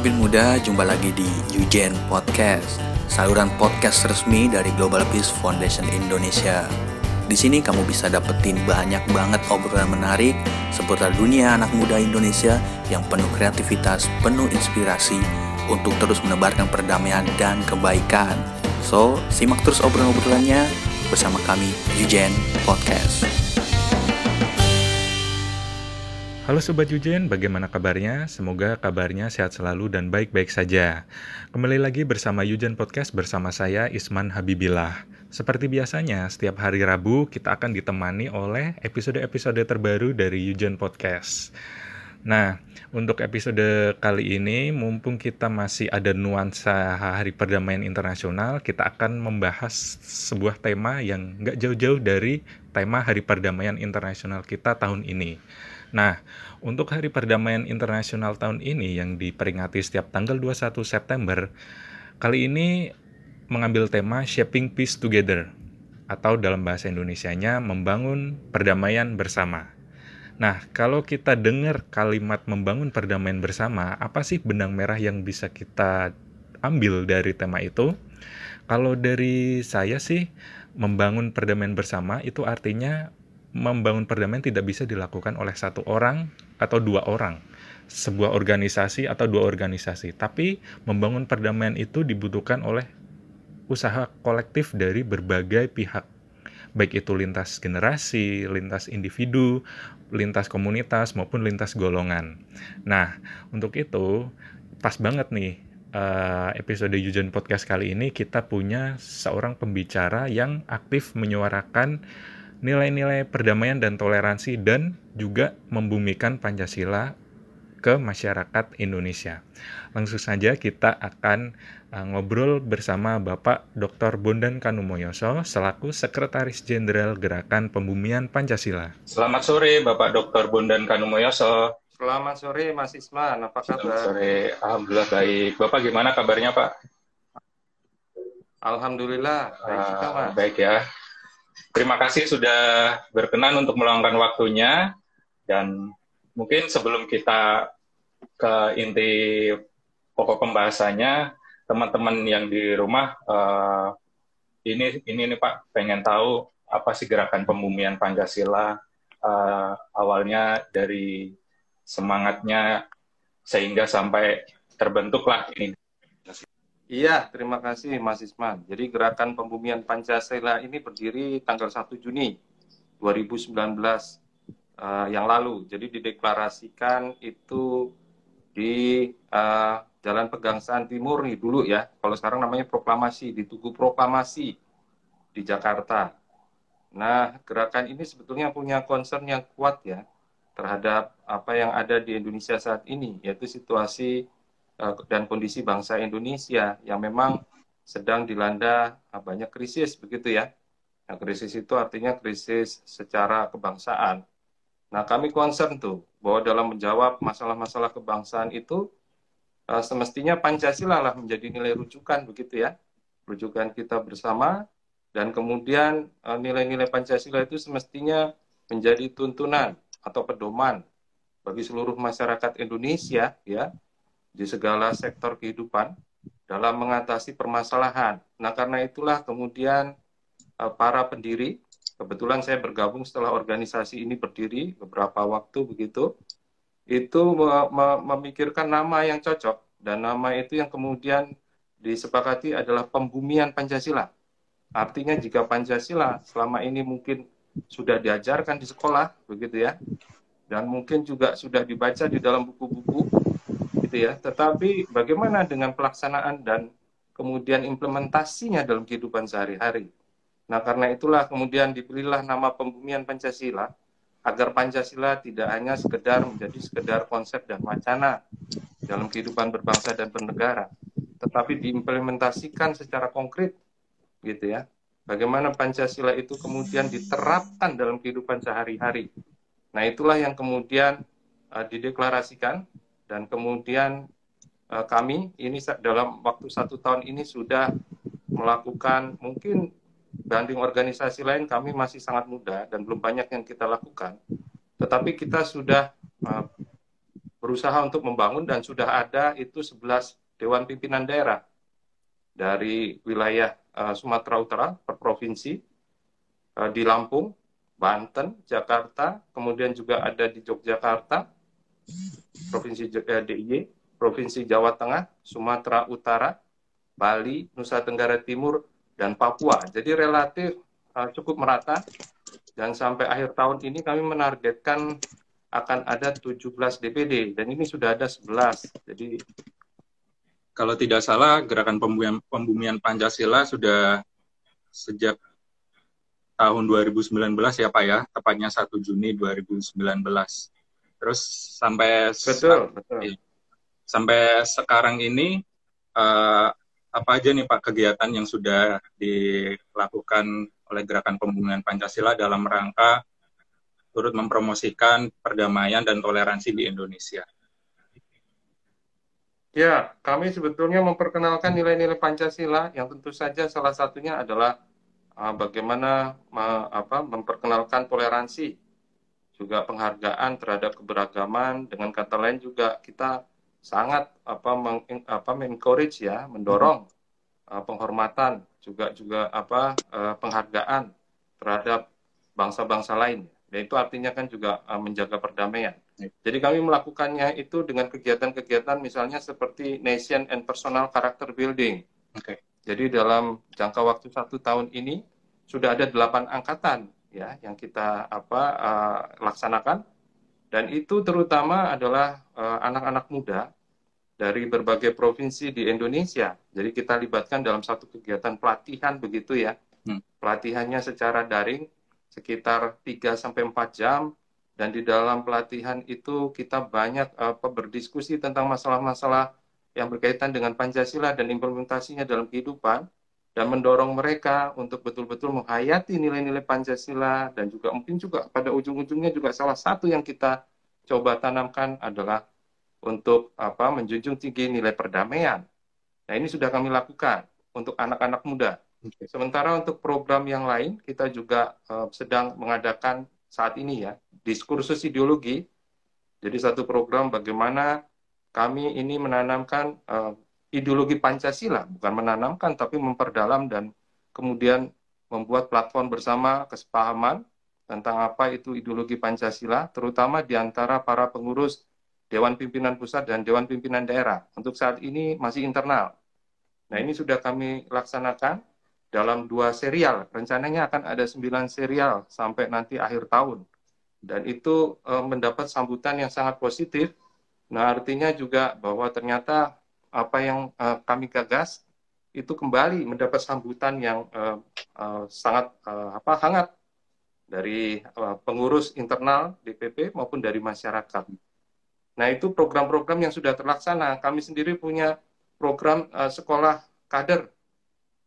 pemimpin muda, jumpa lagi di Eugen Podcast, saluran podcast resmi dari Global Peace Foundation Indonesia. Di sini kamu bisa dapetin banyak banget obrolan menarik seputar dunia anak muda Indonesia yang penuh kreativitas, penuh inspirasi untuk terus menebarkan perdamaian dan kebaikan. So, simak terus obrolan-obrolannya bersama kami Eugen Podcast. Halo Sobat Yujen, bagaimana kabarnya? Semoga kabarnya sehat selalu dan baik-baik saja. Kembali lagi bersama Yujen Podcast bersama saya Isman Habibillah. Seperti biasanya, setiap hari Rabu kita akan ditemani oleh episode-episode terbaru dari Yujen Podcast. Nah, untuk episode kali ini, mumpung kita masih ada nuansa Hari Perdamaian Internasional, kita akan membahas sebuah tema yang nggak jauh-jauh dari tema Hari Perdamaian Internasional kita tahun ini. Nah, untuk Hari Perdamaian Internasional tahun ini yang diperingati setiap tanggal 21 September, kali ini mengambil tema Shaping Peace Together atau dalam bahasa Indonesianya membangun perdamaian bersama. Nah, kalau kita dengar kalimat membangun perdamaian bersama, apa sih benang merah yang bisa kita ambil dari tema itu? Kalau dari saya sih, membangun perdamaian bersama itu artinya membangun perdamaian tidak bisa dilakukan oleh satu orang atau dua orang, sebuah organisasi atau dua organisasi. Tapi membangun perdamaian itu dibutuhkan oleh usaha kolektif dari berbagai pihak, baik itu lintas generasi, lintas individu, lintas komunitas maupun lintas golongan. Nah, untuk itu pas banget nih uh, episode Yujan Podcast kali ini kita punya seorang pembicara yang aktif menyuarakan nilai-nilai perdamaian dan toleransi dan juga membumikan Pancasila ke masyarakat Indonesia. Langsung saja kita akan uh, ngobrol bersama Bapak Dr. Bondan Kanumoyoso selaku Sekretaris Jenderal Gerakan Pembumian Pancasila. Selamat sore Bapak Dr. Bondan Kanumoyoso. Selamat sore Mas Isman, apa kabar? Selamat sore, Alhamdulillah baik. Bapak gimana kabarnya Pak? Alhamdulillah, baik juga uh, Baik ya, Terima kasih sudah berkenan untuk meluangkan waktunya. Dan mungkin sebelum kita ke inti pokok pembahasannya, teman-teman yang di rumah uh, ini ini nih Pak pengen tahu apa sih gerakan pembumian Pancasila uh, awalnya dari semangatnya sehingga sampai terbentuklah ini Iya, terima kasih Mas Isman. Jadi gerakan pembumian Pancasila ini berdiri tanggal 1 Juni 2019 uh, eh, yang lalu. Jadi dideklarasikan itu di uh, Jalan Pegangsaan Timur nih dulu ya. Kalau sekarang namanya proklamasi, di Tugu Proklamasi di Jakarta. Nah, gerakan ini sebetulnya punya concern yang kuat ya terhadap apa yang ada di Indonesia saat ini, yaitu situasi dan kondisi bangsa Indonesia yang memang sedang dilanda eh, banyak krisis begitu ya. Nah, krisis itu artinya krisis secara kebangsaan. Nah, kami concern tuh bahwa dalam menjawab masalah-masalah kebangsaan itu uh, semestinya Pancasila lah menjadi nilai rujukan begitu ya. Rujukan kita bersama dan kemudian nilai-nilai Pancasila itu semestinya menjadi tuntunan atau pedoman bagi seluruh masyarakat Indonesia ya di segala sektor kehidupan dalam mengatasi permasalahan. Nah, karena itulah kemudian uh, para pendiri, kebetulan saya bergabung setelah organisasi ini berdiri beberapa waktu begitu, itu memikirkan nama yang cocok dan nama itu yang kemudian disepakati adalah pembumian Pancasila. Artinya jika Pancasila selama ini mungkin sudah diajarkan di sekolah begitu ya, dan mungkin juga sudah dibaca di dalam buku-buku gitu ya. Tetapi bagaimana dengan pelaksanaan dan kemudian implementasinya dalam kehidupan sehari-hari. Nah, karena itulah kemudian dipilihlah nama pembumian Pancasila agar Pancasila tidak hanya sekedar menjadi sekedar konsep dan wacana dalam kehidupan berbangsa dan bernegara, tetapi diimplementasikan secara konkret gitu ya. Bagaimana Pancasila itu kemudian diterapkan dalam kehidupan sehari-hari. Nah, itulah yang kemudian uh, dideklarasikan dan kemudian uh, kami ini dalam waktu satu tahun ini sudah melakukan mungkin banding organisasi lain kami masih sangat muda dan belum banyak yang kita lakukan. Tetapi kita sudah uh, berusaha untuk membangun dan sudah ada itu 11 dewan pimpinan daerah dari wilayah uh, Sumatera Utara per provinsi uh, di Lampung, Banten, Jakarta, kemudian juga ada di Yogyakarta, provinsi uh, DIY, provinsi Jawa Tengah, Sumatera Utara, Bali, Nusa Tenggara Timur, dan Papua. Jadi relatif uh, cukup merata dan sampai akhir tahun ini kami menargetkan akan ada 17 DPD dan ini sudah ada 11. Jadi kalau tidak salah gerakan pembumian, pembumian Pancasila sudah sejak tahun 2019 ya Pak ya, tepatnya 1 Juni 2019. Terus sampai betul, betul. Ya, sampai sekarang ini uh, apa aja nih Pak kegiatan yang sudah dilakukan oleh gerakan pembumian Pancasila dalam rangka turut mempromosikan perdamaian dan toleransi di Indonesia? Ya, kami sebetulnya memperkenalkan nilai-nilai Pancasila yang tentu saja salah satunya adalah uh, bagaimana uh, apa, memperkenalkan toleransi, juga penghargaan terhadap keberagaman. Dengan kata lain juga kita sangat apa, meng, apa encourage ya, mendorong uh, penghormatan, juga juga apa uh, penghargaan terhadap bangsa-bangsa lain. Dan itu artinya kan juga uh, menjaga perdamaian. Jadi kami melakukannya itu dengan kegiatan-kegiatan misalnya seperti nation and personal character building. Okay. Jadi dalam jangka waktu satu tahun ini sudah ada delapan angkatan ya yang kita apa uh, laksanakan dan itu terutama adalah eh, anak-anak uh, muda dari berbagai provinsi di Indonesia. Jadi kita libatkan dalam satu kegiatan pelatihan begitu ya. Hmm. Pelatihannya secara daring sekitar 3 sampai 4 jam dan di dalam pelatihan itu kita banyak apa berdiskusi tentang masalah-masalah yang berkaitan dengan Pancasila dan implementasinya dalam kehidupan dan mendorong mereka untuk betul-betul menghayati nilai-nilai Pancasila dan juga mungkin juga pada ujung-ujungnya juga salah satu yang kita coba tanamkan adalah untuk apa menjunjung tinggi nilai perdamaian. Nah, ini sudah kami lakukan untuk anak-anak muda. Sementara untuk program yang lain kita juga uh, sedang mengadakan saat ini ya diskursus ideologi. Jadi satu program bagaimana kami ini menanamkan uh, ideologi Pancasila, bukan menanamkan tapi memperdalam dan kemudian membuat platform bersama kesepahaman tentang apa itu ideologi Pancasila, terutama di antara para pengurus Dewan Pimpinan Pusat dan Dewan Pimpinan Daerah. Untuk saat ini masih internal. Nah ini sudah kami laksanakan dalam dua serial. Rencananya akan ada sembilan serial sampai nanti akhir tahun dan itu e, mendapat sambutan yang sangat positif. Nah, artinya juga bahwa ternyata apa yang e, kami gagas itu kembali mendapat sambutan yang e, e, sangat e, apa hangat dari e, pengurus internal DPP maupun dari masyarakat. Nah, itu program-program yang sudah terlaksana. Kami sendiri punya program e, sekolah kader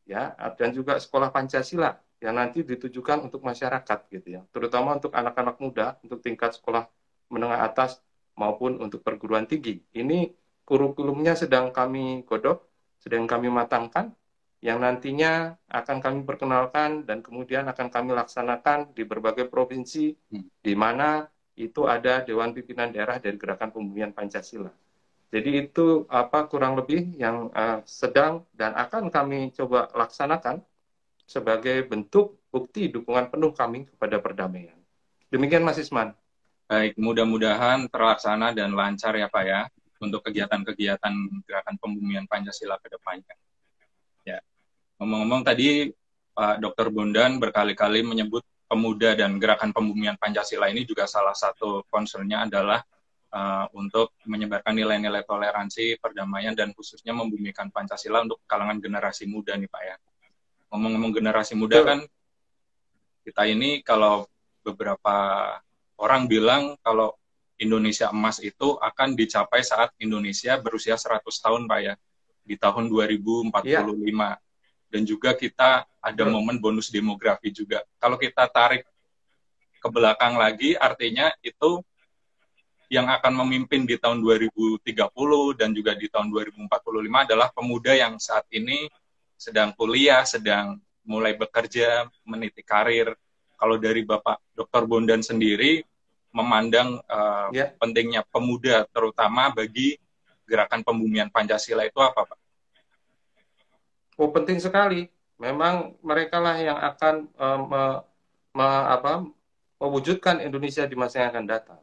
ya dan juga sekolah Pancasila yang nanti ditujukan untuk masyarakat gitu ya, terutama untuk anak-anak muda untuk tingkat sekolah menengah atas maupun untuk perguruan tinggi. Ini kurikulumnya sedang kami godok, sedang kami matangkan, yang nantinya akan kami perkenalkan dan kemudian akan kami laksanakan di berbagai provinsi hmm. di mana itu ada Dewan Pimpinan Daerah dari Gerakan Pembumian Pancasila. Jadi itu apa kurang lebih yang uh, sedang dan akan kami coba laksanakan sebagai bentuk bukti dukungan penuh kami kepada perdamaian. Demikian Mas Isman. Baik, mudah-mudahan terlaksana dan lancar ya Pak ya untuk kegiatan-kegiatan gerakan pembumian Pancasila ke depannya. Ya. Ngomong-ngomong tadi Pak Dr. Bondan berkali-kali menyebut pemuda dan gerakan pembumian Pancasila ini juga salah satu concernnya adalah uh, untuk menyebarkan nilai-nilai toleransi, perdamaian, dan khususnya membumikan Pancasila untuk kalangan generasi muda nih Pak ya ngomong-ngomong generasi muda kan kita ini kalau beberapa orang bilang kalau Indonesia emas itu akan dicapai saat Indonesia berusia 100 tahun Pak ya di tahun 2045 ya. dan juga kita ada hmm. momen bonus demografi juga kalau kita tarik ke belakang lagi artinya itu yang akan memimpin di tahun 2030 dan juga di tahun 2045 adalah pemuda yang saat ini sedang kuliah, sedang mulai bekerja, meniti karir. Kalau dari Bapak Dr. Bondan sendiri, memandang uh, yeah. pentingnya pemuda terutama bagi gerakan pembumian Pancasila itu apa Pak? Oh penting sekali. Memang mereka lah yang akan uh, me, me, apa, mewujudkan Indonesia di masa yang akan datang.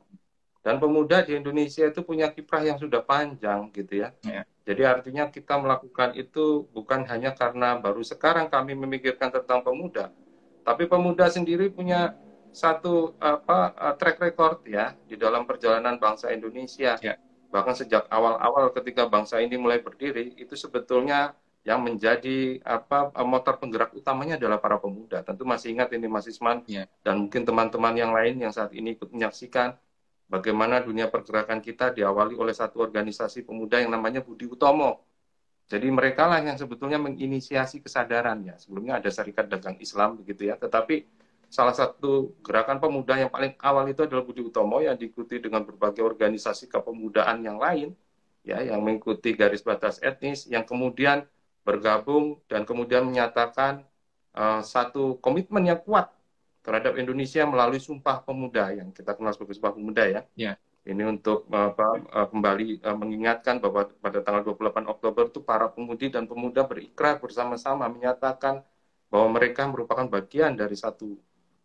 Dan pemuda di Indonesia itu punya kiprah yang sudah panjang gitu ya. ya. Jadi artinya kita melakukan itu bukan hanya karena baru sekarang kami memikirkan tentang pemuda, tapi pemuda sendiri punya satu apa uh, track record ya di dalam perjalanan bangsa Indonesia. Ya. Bahkan sejak awal-awal ketika bangsa ini mulai berdiri itu sebetulnya yang menjadi apa motor penggerak utamanya adalah para pemuda. Tentu masih ingat ini Mas Isman ya. dan mungkin teman-teman yang lain yang saat ini ikut menyaksikan bagaimana dunia pergerakan kita diawali oleh satu organisasi pemuda yang namanya Budi Utomo. Jadi mereka lah yang sebetulnya menginisiasi kesadarannya. Sebelumnya ada Serikat Dagang Islam begitu ya, tetapi salah satu gerakan pemuda yang paling awal itu adalah Budi Utomo yang diikuti dengan berbagai organisasi kepemudaan yang lain ya yang mengikuti garis batas etnis yang kemudian bergabung dan kemudian menyatakan uh, satu komitmen yang kuat terhadap Indonesia melalui Sumpah Pemuda yang kita kenal sebagai Sumpah Pemuda ya. Yeah. Ini untuk apa, uh, kembali uh, mengingatkan bahwa pada tanggal 28 Oktober itu para pemudi dan pemuda berikrar bersama-sama menyatakan bahwa mereka merupakan bagian dari satu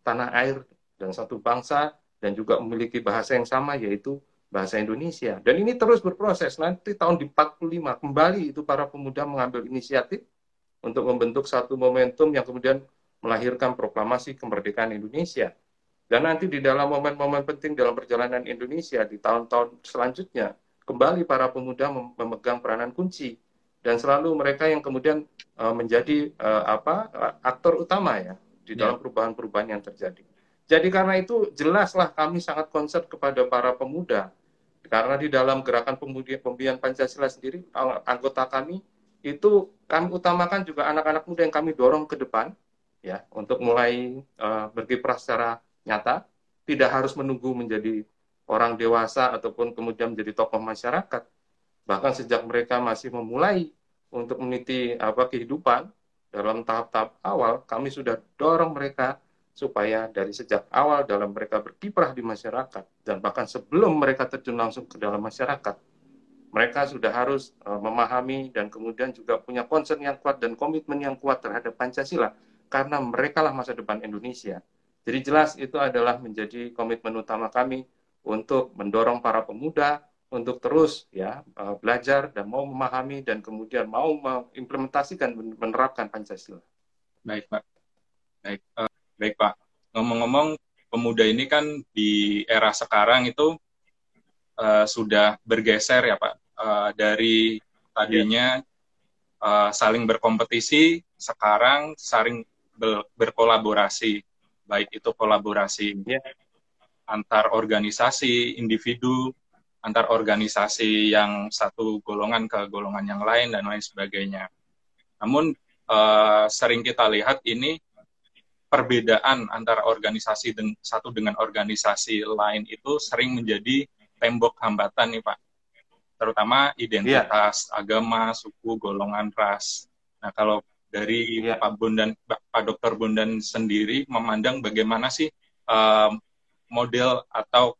tanah air dan satu bangsa dan juga memiliki bahasa yang sama yaitu bahasa Indonesia. Dan ini terus berproses. Nanti tahun di 45 kembali itu para pemuda mengambil inisiatif untuk membentuk satu momentum yang kemudian melahirkan proklamasi kemerdekaan Indonesia. Dan nanti di dalam momen-momen penting dalam perjalanan Indonesia di tahun-tahun selanjutnya, kembali para pemuda memegang peranan kunci dan selalu mereka yang kemudian uh, menjadi uh, apa aktor utama ya di ya. dalam perubahan-perubahan yang terjadi. Jadi karena itu jelaslah kami sangat concern kepada para pemuda karena di dalam gerakan pemudian pembian Pancasila sendiri anggota kami itu kami utamakan juga anak-anak muda yang kami dorong ke depan ya untuk mulai uh, berkiprah secara nyata, tidak harus menunggu menjadi orang dewasa ataupun kemudian menjadi tokoh masyarakat. Bahkan sejak mereka masih memulai untuk meniti apa kehidupan dalam tahap-tahap awal, kami sudah dorong mereka supaya dari sejak awal dalam mereka berkiprah di masyarakat dan bahkan sebelum mereka terjun langsung ke dalam masyarakat, mereka sudah harus uh, memahami dan kemudian juga punya concern yang kuat dan komitmen yang kuat terhadap Pancasila karena mereka lah masa depan Indonesia. Jadi jelas itu adalah menjadi komitmen utama kami untuk mendorong para pemuda untuk terus ya eh, belajar dan mau memahami dan kemudian mau mengimplementasikan menerapkan Pancasila. Baik Pak. Baik, uh, baik Pak. Ngomong-ngomong pemuda ini kan di era sekarang itu uh, sudah bergeser ya Pak uh, dari tadinya uh, saling berkompetisi sekarang saling berkolaborasi, baik itu kolaborasi yeah. antar organisasi, individu, antar organisasi yang satu golongan ke golongan yang lain dan lain sebagainya. Namun uh, sering kita lihat ini perbedaan antara organisasi den, satu dengan organisasi lain itu sering menjadi tembok hambatan nih Pak. Terutama identitas yeah. agama, suku, golongan, ras. Nah, kalau dari ya. Pak Bondan Pak Dokter Bondan sendiri memandang bagaimana sih uh, model atau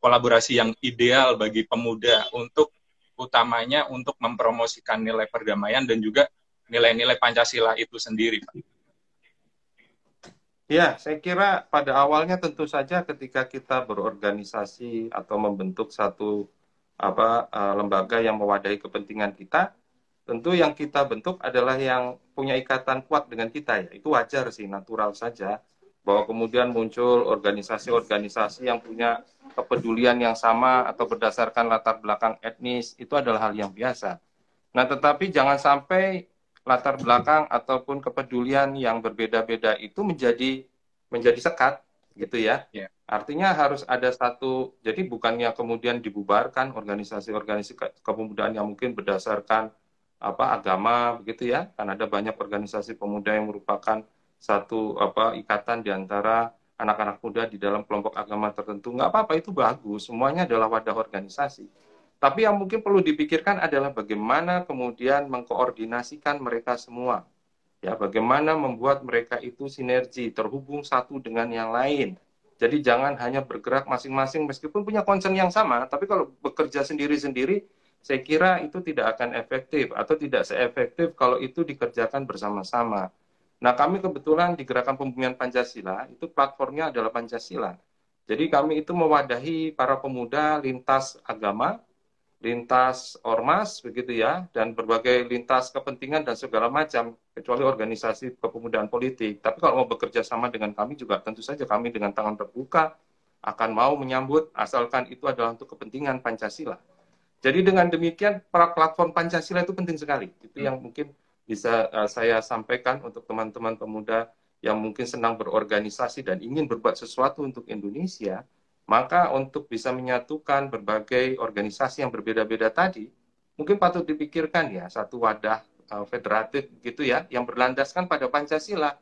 kolaborasi yang ideal bagi pemuda untuk utamanya untuk mempromosikan nilai perdamaian dan juga nilai-nilai Pancasila itu sendiri, Pak. Ya, saya kira pada awalnya tentu saja ketika kita berorganisasi atau membentuk satu apa uh, lembaga yang mewadahi kepentingan kita, tentu yang kita bentuk adalah yang punya ikatan kuat dengan kita ya. Itu wajar sih, natural saja bahwa kemudian muncul organisasi-organisasi yang punya kepedulian yang sama atau berdasarkan latar belakang etnis itu adalah hal yang biasa. Nah, tetapi jangan sampai latar belakang ataupun kepedulian yang berbeda-beda itu menjadi menjadi sekat gitu ya. Yeah. Artinya harus ada satu jadi bukannya kemudian dibubarkan organisasi-organisasi kepemudaan yang mungkin berdasarkan apa agama begitu ya kan ada banyak organisasi pemuda yang merupakan satu apa ikatan di antara anak-anak muda di dalam kelompok agama tertentu. Nggak apa-apa itu bagus. Semuanya adalah wadah organisasi. Tapi yang mungkin perlu dipikirkan adalah bagaimana kemudian mengkoordinasikan mereka semua. Ya bagaimana membuat mereka itu sinergi terhubung satu dengan yang lain. Jadi jangan hanya bergerak masing-masing meskipun punya concern yang sama, tapi kalau bekerja sendiri-sendiri, saya kira itu tidak akan efektif atau tidak seefektif kalau itu dikerjakan bersama-sama. Nah, kami kebetulan di Gerakan Pembumian Pancasila, itu platformnya adalah Pancasila. Jadi kami itu mewadahi para pemuda lintas agama, lintas ormas begitu ya dan berbagai lintas kepentingan dan segala macam kecuali organisasi kepemudaan politik. Tapi kalau mau bekerja sama dengan kami juga tentu saja kami dengan tangan terbuka akan mau menyambut asalkan itu adalah untuk kepentingan Pancasila. Jadi dengan demikian platform Pancasila itu penting sekali. Itu yang mungkin bisa uh, saya sampaikan untuk teman-teman pemuda yang mungkin senang berorganisasi dan ingin berbuat sesuatu untuk Indonesia maka untuk bisa menyatukan berbagai organisasi yang berbeda-beda tadi, mungkin patut dipikirkan ya satu wadah uh, federatif gitu ya, yang berlandaskan pada Pancasila.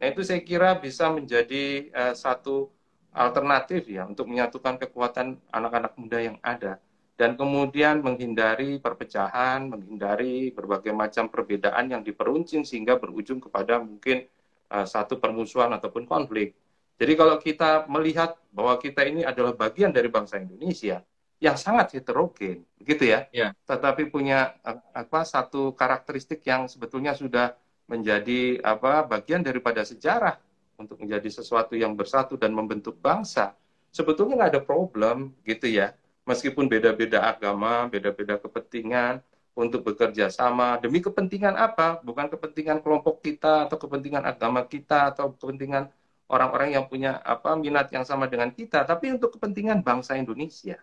Nah itu saya kira bisa menjadi uh, satu alternatif ya untuk menyatukan kekuatan anak-anak muda yang ada dan kemudian menghindari perpecahan, menghindari berbagai macam perbedaan yang diperuncing sehingga berujung kepada mungkin uh, satu permusuhan ataupun konflik. Jadi kalau kita melihat bahwa kita ini adalah bagian dari bangsa Indonesia yang sangat heterogen, begitu ya, yeah. tetapi punya apa satu karakteristik yang sebetulnya sudah menjadi apa bagian daripada sejarah untuk menjadi sesuatu yang bersatu dan membentuk bangsa. Sebetulnya nggak ada problem, gitu ya. Meskipun beda-beda agama, beda-beda kepentingan, untuk bekerja sama demi kepentingan apa? Bukan kepentingan kelompok kita atau kepentingan agama kita atau kepentingan orang-orang yang punya apa minat yang sama dengan kita, tapi untuk kepentingan bangsa Indonesia.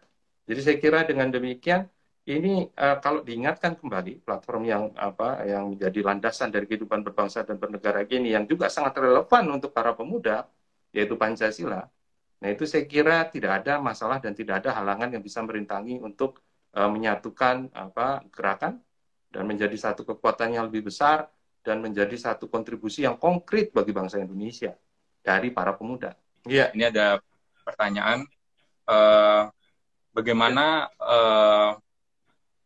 Jadi saya kira dengan demikian ini uh, kalau diingatkan kembali platform yang apa yang menjadi landasan dari kehidupan berbangsa dan bernegara ini yang juga sangat relevan untuk para pemuda yaitu Pancasila. Nah, itu saya kira tidak ada masalah dan tidak ada halangan yang bisa merintangi untuk uh, menyatukan apa gerakan dan menjadi satu kekuatan yang lebih besar dan menjadi satu kontribusi yang konkret bagi bangsa Indonesia dari para pemuda. Iya, ini ada pertanyaan uh, bagaimana uh,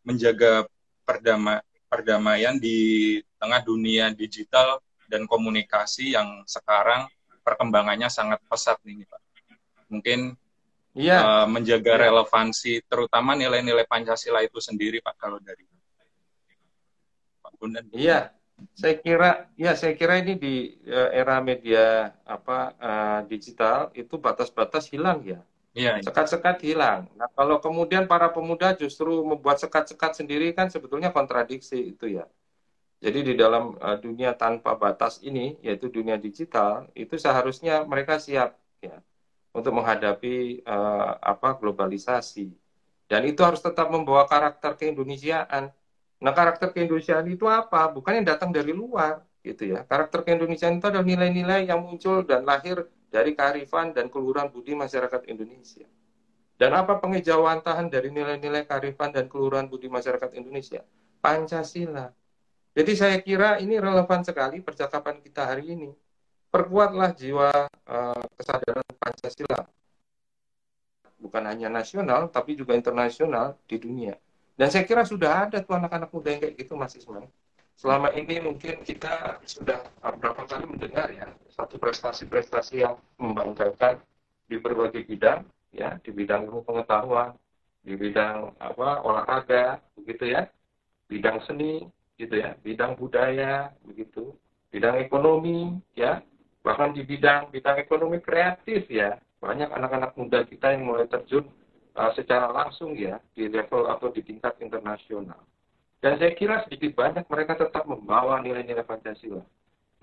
menjaga perdama perdamaian di tengah dunia digital dan komunikasi yang sekarang perkembangannya sangat pesat nih Pak. Mungkin iya. uh, menjaga iya. relevansi terutama nilai-nilai Pancasila itu sendiri Pak kalau dari Pak Bundan. Iya, saya kira ya saya kira ini di uh, era media apa uh, digital itu batas-batas hilang ya. Iya. Sekat-sekat hilang. Nah, kalau kemudian para pemuda justru membuat sekat-sekat sendiri kan sebetulnya kontradiksi itu ya. Jadi di dalam uh, dunia tanpa batas ini yaitu dunia digital itu seharusnya mereka siap ya untuk menghadapi uh, apa globalisasi. Dan itu harus tetap membawa karakter keindonesiaan Nah, karakter keindonesiaan itu apa? Bukan yang datang dari luar, gitu ya. Karakter keindonesiaan itu adalah nilai-nilai yang muncul dan lahir dari kearifan dan keluhuran budi masyarakat Indonesia. Dan apa pengejawantahan dari nilai-nilai kearifan dan keluhuran budi masyarakat Indonesia? Pancasila. Jadi saya kira ini relevan sekali percakapan kita hari ini. Perkuatlah jiwa uh, kesadaran Pancasila. Bukan hanya nasional, tapi juga internasional di dunia. Dan saya kira sudah ada tuh anak-anak muda yang kayak gitu Mas Ismail. Selama ini mungkin kita sudah beberapa kali mendengar ya satu prestasi-prestasi yang membanggakan di berbagai bidang ya di bidang ilmu pengetahuan, di bidang apa olahraga begitu ya, bidang seni gitu ya, bidang budaya begitu, bidang ekonomi ya, bahkan di bidang bidang ekonomi kreatif ya. Banyak anak-anak muda kita yang mulai terjun uh, secara langsung ya di level atau di tingkat internasional. Dan saya kira sedikit banyak mereka tetap membawa nilai-nilai Pancasila.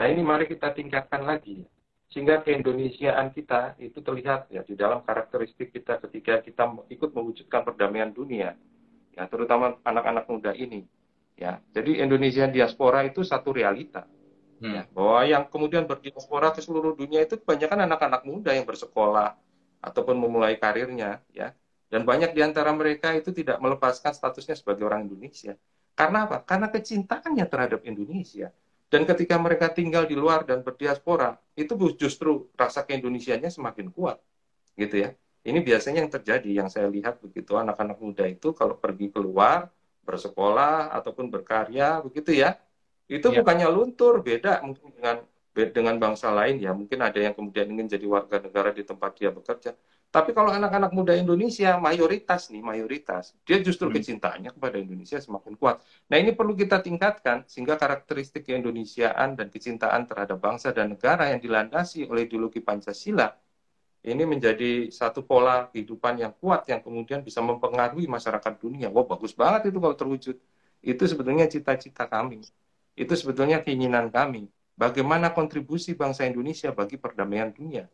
Nah ini mari kita tingkatkan lagi sehingga keindonesiaan kita itu terlihat ya di dalam karakteristik kita ketika kita ikut mewujudkan perdamaian dunia. Ya terutama anak-anak muda ini. Ya jadi Indonesia diaspora itu satu realita hmm. ya bahwa yang kemudian berdiaspora ke seluruh dunia itu kebanyakan anak-anak muda yang bersekolah ataupun memulai karirnya ya dan banyak di antara mereka itu tidak melepaskan statusnya sebagai orang Indonesia. Karena apa? Karena kecintaannya terhadap Indonesia. Dan ketika mereka tinggal di luar dan berdiaspora, itu justru rasa keindonesianya semakin kuat. Gitu ya. Ini biasanya yang terjadi, yang saya lihat begitu anak-anak muda itu kalau pergi keluar, bersekolah ataupun berkarya begitu ya. Itu ya. bukannya luntur, beda mungkin dengan dengan bangsa lain ya mungkin ada yang kemudian ingin jadi warga negara di tempat dia bekerja. Tapi kalau anak-anak muda Indonesia mayoritas nih mayoritas dia justru hmm. kecintaannya kepada Indonesia semakin kuat. Nah ini perlu kita tingkatkan sehingga karakteristik keindonesiaan dan kecintaan terhadap bangsa dan negara yang dilandasi oleh ideologi Pancasila ini menjadi satu pola kehidupan yang kuat yang kemudian bisa mempengaruhi masyarakat dunia. Wah bagus banget itu kalau terwujud. Itu sebetulnya cita-cita kami. Itu sebetulnya keinginan kami bagaimana kontribusi bangsa Indonesia bagi perdamaian dunia.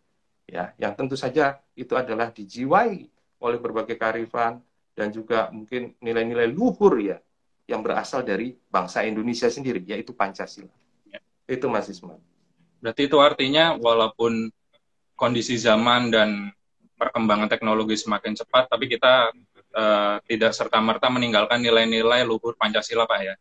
Ya, yang tentu saja itu adalah dijiwai oleh berbagai kearifan dan juga mungkin nilai-nilai luhur ya yang berasal dari bangsa Indonesia sendiri yaitu Pancasila. Ya. Itu Mas Isman. Berarti itu artinya walaupun kondisi zaman dan perkembangan teknologi semakin cepat tapi kita uh, tidak serta-merta meninggalkan nilai-nilai luhur Pancasila Pak ya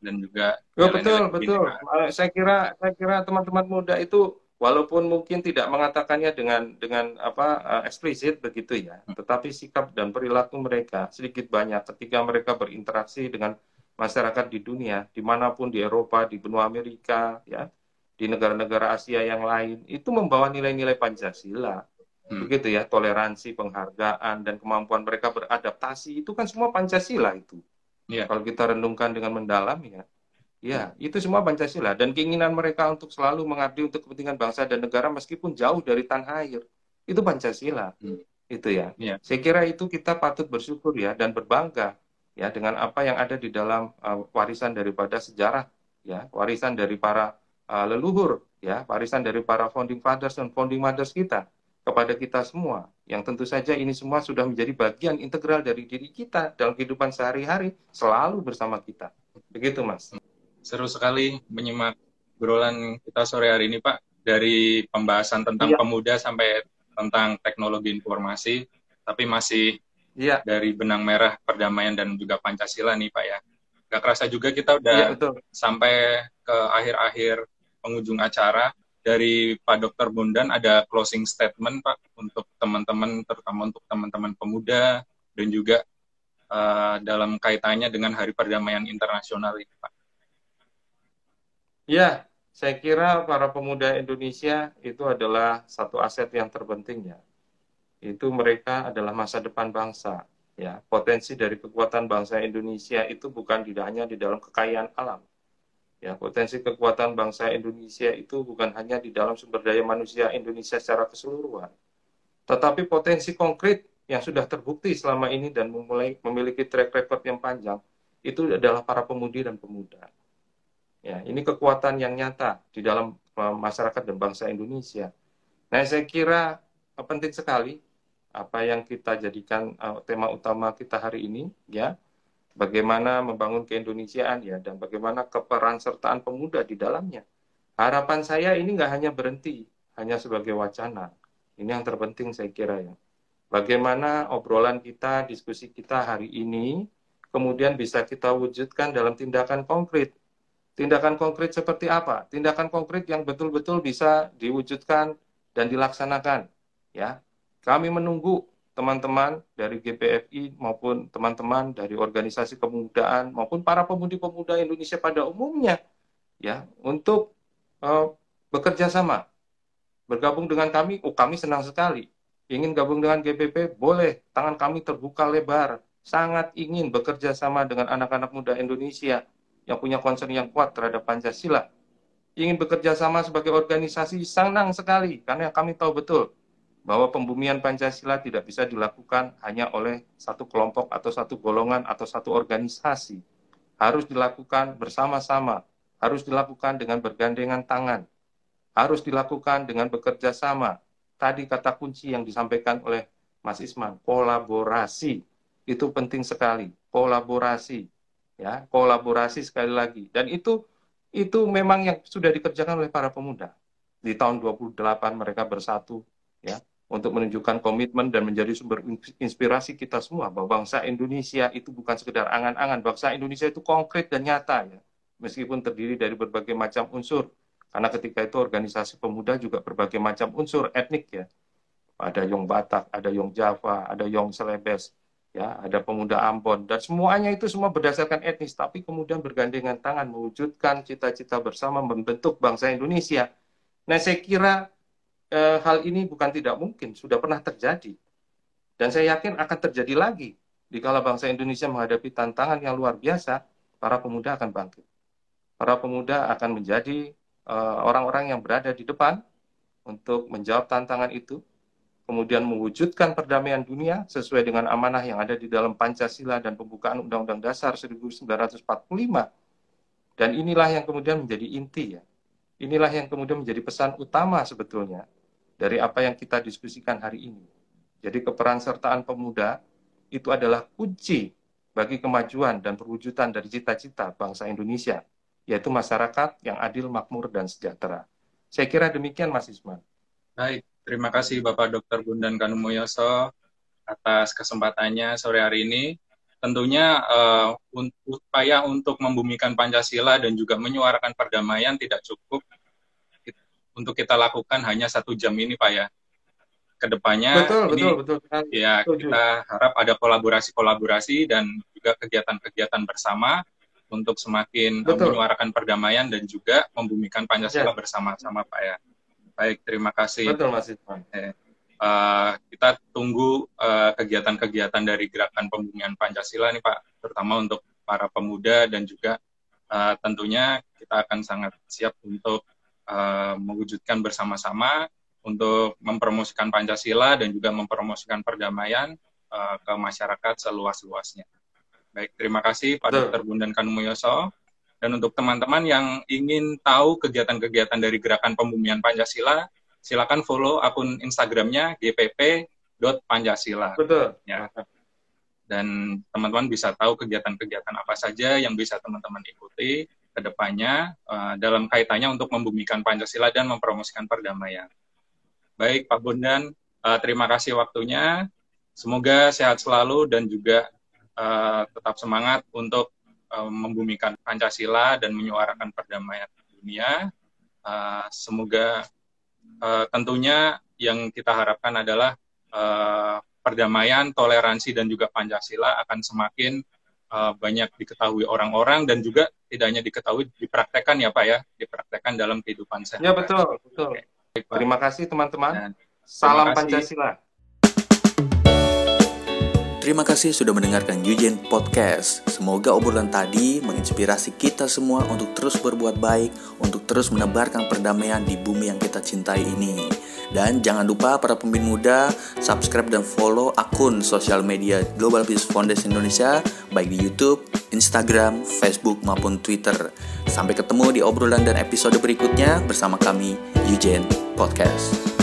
dan juga oh, betul betul uh, saya kira saya kira teman-teman muda itu walaupun mungkin tidak mengatakannya dengan dengan apa uh, eksplisit begitu ya hmm. tetapi sikap dan perilaku mereka sedikit banyak ketika mereka berinteraksi dengan masyarakat di dunia di mana pun di Eropa di benua Amerika ya di negara-negara Asia yang lain itu membawa nilai-nilai Pancasila hmm. begitu ya toleransi penghargaan dan kemampuan mereka beradaptasi itu kan semua Pancasila itu Ya. Kalau kita renungkan dengan mendalam ya, ya itu semua Pancasila dan keinginan mereka untuk selalu mengabdi untuk kepentingan bangsa dan negara meskipun jauh dari tanah air itu Pancasila. Hmm. Itu ya. ya. Saya kira itu kita patut bersyukur ya dan berbangga ya dengan apa yang ada di dalam uh, warisan daripada sejarah ya, warisan dari para uh, leluhur ya, warisan dari para founding fathers dan founding mothers kita kepada kita semua. Yang tentu saja ini semua sudah menjadi bagian integral dari diri kita dalam kehidupan sehari-hari, selalu bersama kita. Begitu, Mas. Seru sekali menyimak berolan kita sore hari ini, Pak. Dari pembahasan tentang ya. pemuda sampai tentang teknologi informasi, tapi masih ya. dari benang merah perdamaian dan juga Pancasila nih, Pak ya. Gak kerasa juga kita udah ya, betul. sampai ke akhir-akhir penghujung acara dari Pak Dr. Bondan ada closing statement Pak untuk teman-teman terutama untuk teman-teman pemuda dan juga uh, dalam kaitannya dengan Hari Perdamaian Internasional ini Pak. Ya, saya kira para pemuda Indonesia itu adalah satu aset yang terpenting ya. Itu mereka adalah masa depan bangsa. Ya, potensi dari kekuatan bangsa Indonesia itu bukan tidak hanya di dalam kekayaan alam, Ya, potensi kekuatan bangsa Indonesia itu bukan hanya di dalam sumber daya manusia Indonesia secara keseluruhan, tetapi potensi konkret yang sudah terbukti selama ini dan memulai memiliki track record yang panjang itu adalah para pemudi dan pemuda. Ya, ini kekuatan yang nyata di dalam eh, masyarakat dan bangsa Indonesia. Nah, saya kira eh, penting sekali apa yang kita jadikan uh, tema utama kita hari ini, ya, bagaimana membangun keindonesiaan ya dan bagaimana keperan sertaan pemuda di dalamnya. Harapan saya ini nggak hanya berhenti hanya sebagai wacana. Ini yang terpenting saya kira ya. Bagaimana obrolan kita, diskusi kita hari ini kemudian bisa kita wujudkan dalam tindakan konkret. Tindakan konkret seperti apa? Tindakan konkret yang betul-betul bisa diwujudkan dan dilaksanakan. Ya, kami menunggu teman-teman dari GPFI maupun teman-teman dari organisasi kemudaan maupun para pemudi-pemuda Indonesia pada umumnya ya untuk uh, bekerja sama bergabung dengan kami oh kami senang sekali. Ingin gabung dengan GPP boleh. Tangan kami terbuka lebar. Sangat ingin bekerja sama dengan anak-anak muda Indonesia yang punya concern yang kuat terhadap Pancasila. Ingin bekerja sama sebagai organisasi senang sekali karena kami tahu betul bahwa pembumian Pancasila tidak bisa dilakukan hanya oleh satu kelompok atau satu golongan atau satu organisasi. Harus dilakukan bersama-sama, harus dilakukan dengan bergandengan tangan, harus dilakukan dengan bekerja sama. Tadi kata kunci yang disampaikan oleh Mas Isman, kolaborasi. Itu penting sekali, kolaborasi. Ya, kolaborasi sekali lagi. Dan itu itu memang yang sudah dikerjakan oleh para pemuda. Di tahun 28 mereka bersatu, ya untuk menunjukkan komitmen dan menjadi sumber inspirasi kita semua bahwa bangsa Indonesia itu bukan sekedar angan-angan, bangsa Indonesia itu konkret dan nyata ya, meskipun terdiri dari berbagai macam unsur. Karena ketika itu organisasi pemuda juga berbagai macam unsur etnik ya. Ada Yong Batak, ada Yong Java, ada Yong Selebes, ya ada pemuda Ambon dan semuanya itu semua berdasarkan etnis tapi kemudian bergandengan tangan mewujudkan cita-cita bersama membentuk bangsa Indonesia. Nah saya kira eh, hal ini bukan tidak mungkin sudah pernah terjadi dan saya yakin akan terjadi lagi di kala bangsa Indonesia menghadapi tantangan yang luar biasa para pemuda akan bangkit. Para pemuda akan menjadi eh, orang-orang yang berada di depan untuk menjawab tantangan itu kemudian mewujudkan perdamaian dunia sesuai dengan amanah yang ada di dalam Pancasila dan pembukaan Undang-Undang Dasar 1945. Dan inilah yang kemudian menjadi inti ya. Inilah yang kemudian menjadi pesan utama sebetulnya dari apa yang kita diskusikan hari ini. Jadi keperan sertaan pemuda itu adalah kunci bagi kemajuan dan perwujudan dari cita-cita bangsa Indonesia, yaitu masyarakat yang adil, makmur, dan sejahtera. Saya kira demikian, Mas Isman. Baik, Terima kasih Bapak Dr. Bundan Kanumoyoso atas kesempatannya sore hari ini. Tentunya uh, upaya untuk membumikan Pancasila dan juga menyuarakan perdamaian tidak cukup untuk kita lakukan hanya satu jam ini, Pak ya. Ke depannya betul, ini betul, betul. ya betul. kita harap ada kolaborasi-kolaborasi dan juga kegiatan-kegiatan bersama untuk semakin betul. menyuarakan perdamaian dan juga membumikan Pancasila ya. bersama-sama, Pak ya. Baik, terima kasih. Betul, Mas Irfan. Eh, uh, kita tunggu eh, kegiatan-kegiatan dari gerakan pembumian Pancasila nih Pak, terutama untuk para pemuda dan juga uh, tentunya kita akan sangat siap untuk uh, mewujudkan bersama-sama untuk mempromosikan Pancasila dan juga mempromosikan perdamaian uh, ke masyarakat seluas-luasnya. Baik, terima kasih Pak Dr. Bundan Kanumoyoso. Dan untuk teman-teman yang ingin tahu kegiatan-kegiatan dari Gerakan Pembumian Pancasila, silakan follow akun Instagramnya gpp.pancasila. Betul. Ya. Dan teman-teman bisa tahu kegiatan-kegiatan apa saja yang bisa teman-teman ikuti ke depannya uh, dalam kaitannya untuk membumikan Pancasila dan mempromosikan perdamaian. Baik, Pak Bondan, uh, terima kasih waktunya. Semoga sehat selalu dan juga uh, tetap semangat untuk uh, membumikan Pancasila dan menyuarakan perdamaian dunia. Uh, semoga uh, tentunya yang kita harapkan adalah uh, perdamaian, toleransi dan juga Pancasila akan semakin uh, banyak diketahui orang-orang dan juga tidak hanya diketahui dipraktekkan ya Pak ya, dipraktekkan dalam kehidupan sehari. Ya betul, betul. Oke. Terima kasih teman-teman. Salam kasih. Pancasila. Terima kasih sudah mendengarkan Yujen Podcast. Semoga obrolan tadi menginspirasi kita semua untuk terus berbuat baik, untuk terus menebarkan perdamaian di bumi yang kita cintai ini. Dan jangan lupa para pemimpin muda, subscribe dan follow akun sosial media Global Peace Foundation Indonesia, baik di YouTube, Instagram, Facebook, maupun Twitter. Sampai ketemu di obrolan dan episode berikutnya bersama kami, Yujen Podcast.